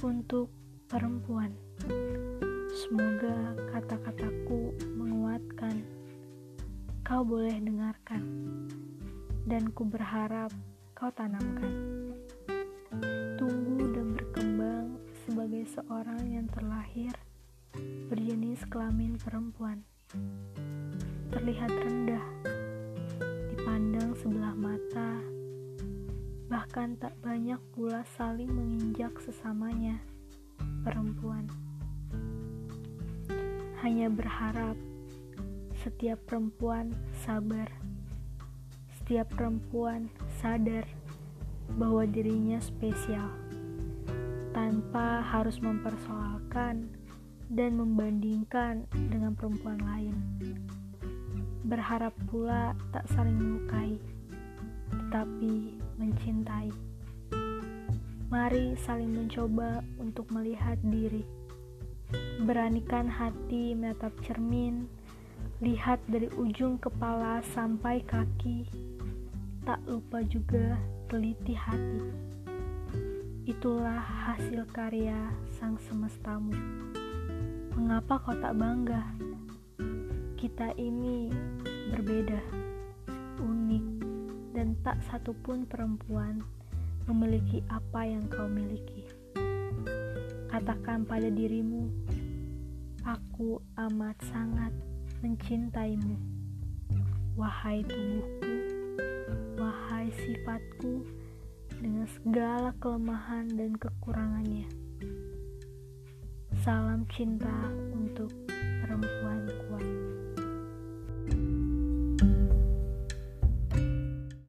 untuk perempuan. Semoga kata-kataku menguatkan. Kau boleh dengarkan, dan ku berharap kau tanamkan. tunggu dan berkembang sebagai seorang yang terlahir berjenis kelamin perempuan. Terlihat rendah bahkan tak banyak pula saling menginjak sesamanya, perempuan. Hanya berharap setiap perempuan sabar, setiap perempuan sadar bahwa dirinya spesial, tanpa harus mempersoalkan dan membandingkan dengan perempuan lain. Berharap pula tak saling melukai, tetapi mencintai. Mari saling mencoba untuk melihat diri. Beranikan hati menatap cermin Lihat dari ujung kepala sampai kaki, tak lupa juga teliti hati. Itulah hasil karya sang semestamu. Mengapa kau tak bangga? Kita ini berbeda, unik, dan tak satupun perempuan memiliki apa yang kau miliki. Katakan pada dirimu, aku amat sangat mencintaimu. Wahai tubuhku, wahai sifatku, dengan segala kelemahan dan kekurangannya. Salam cinta untuk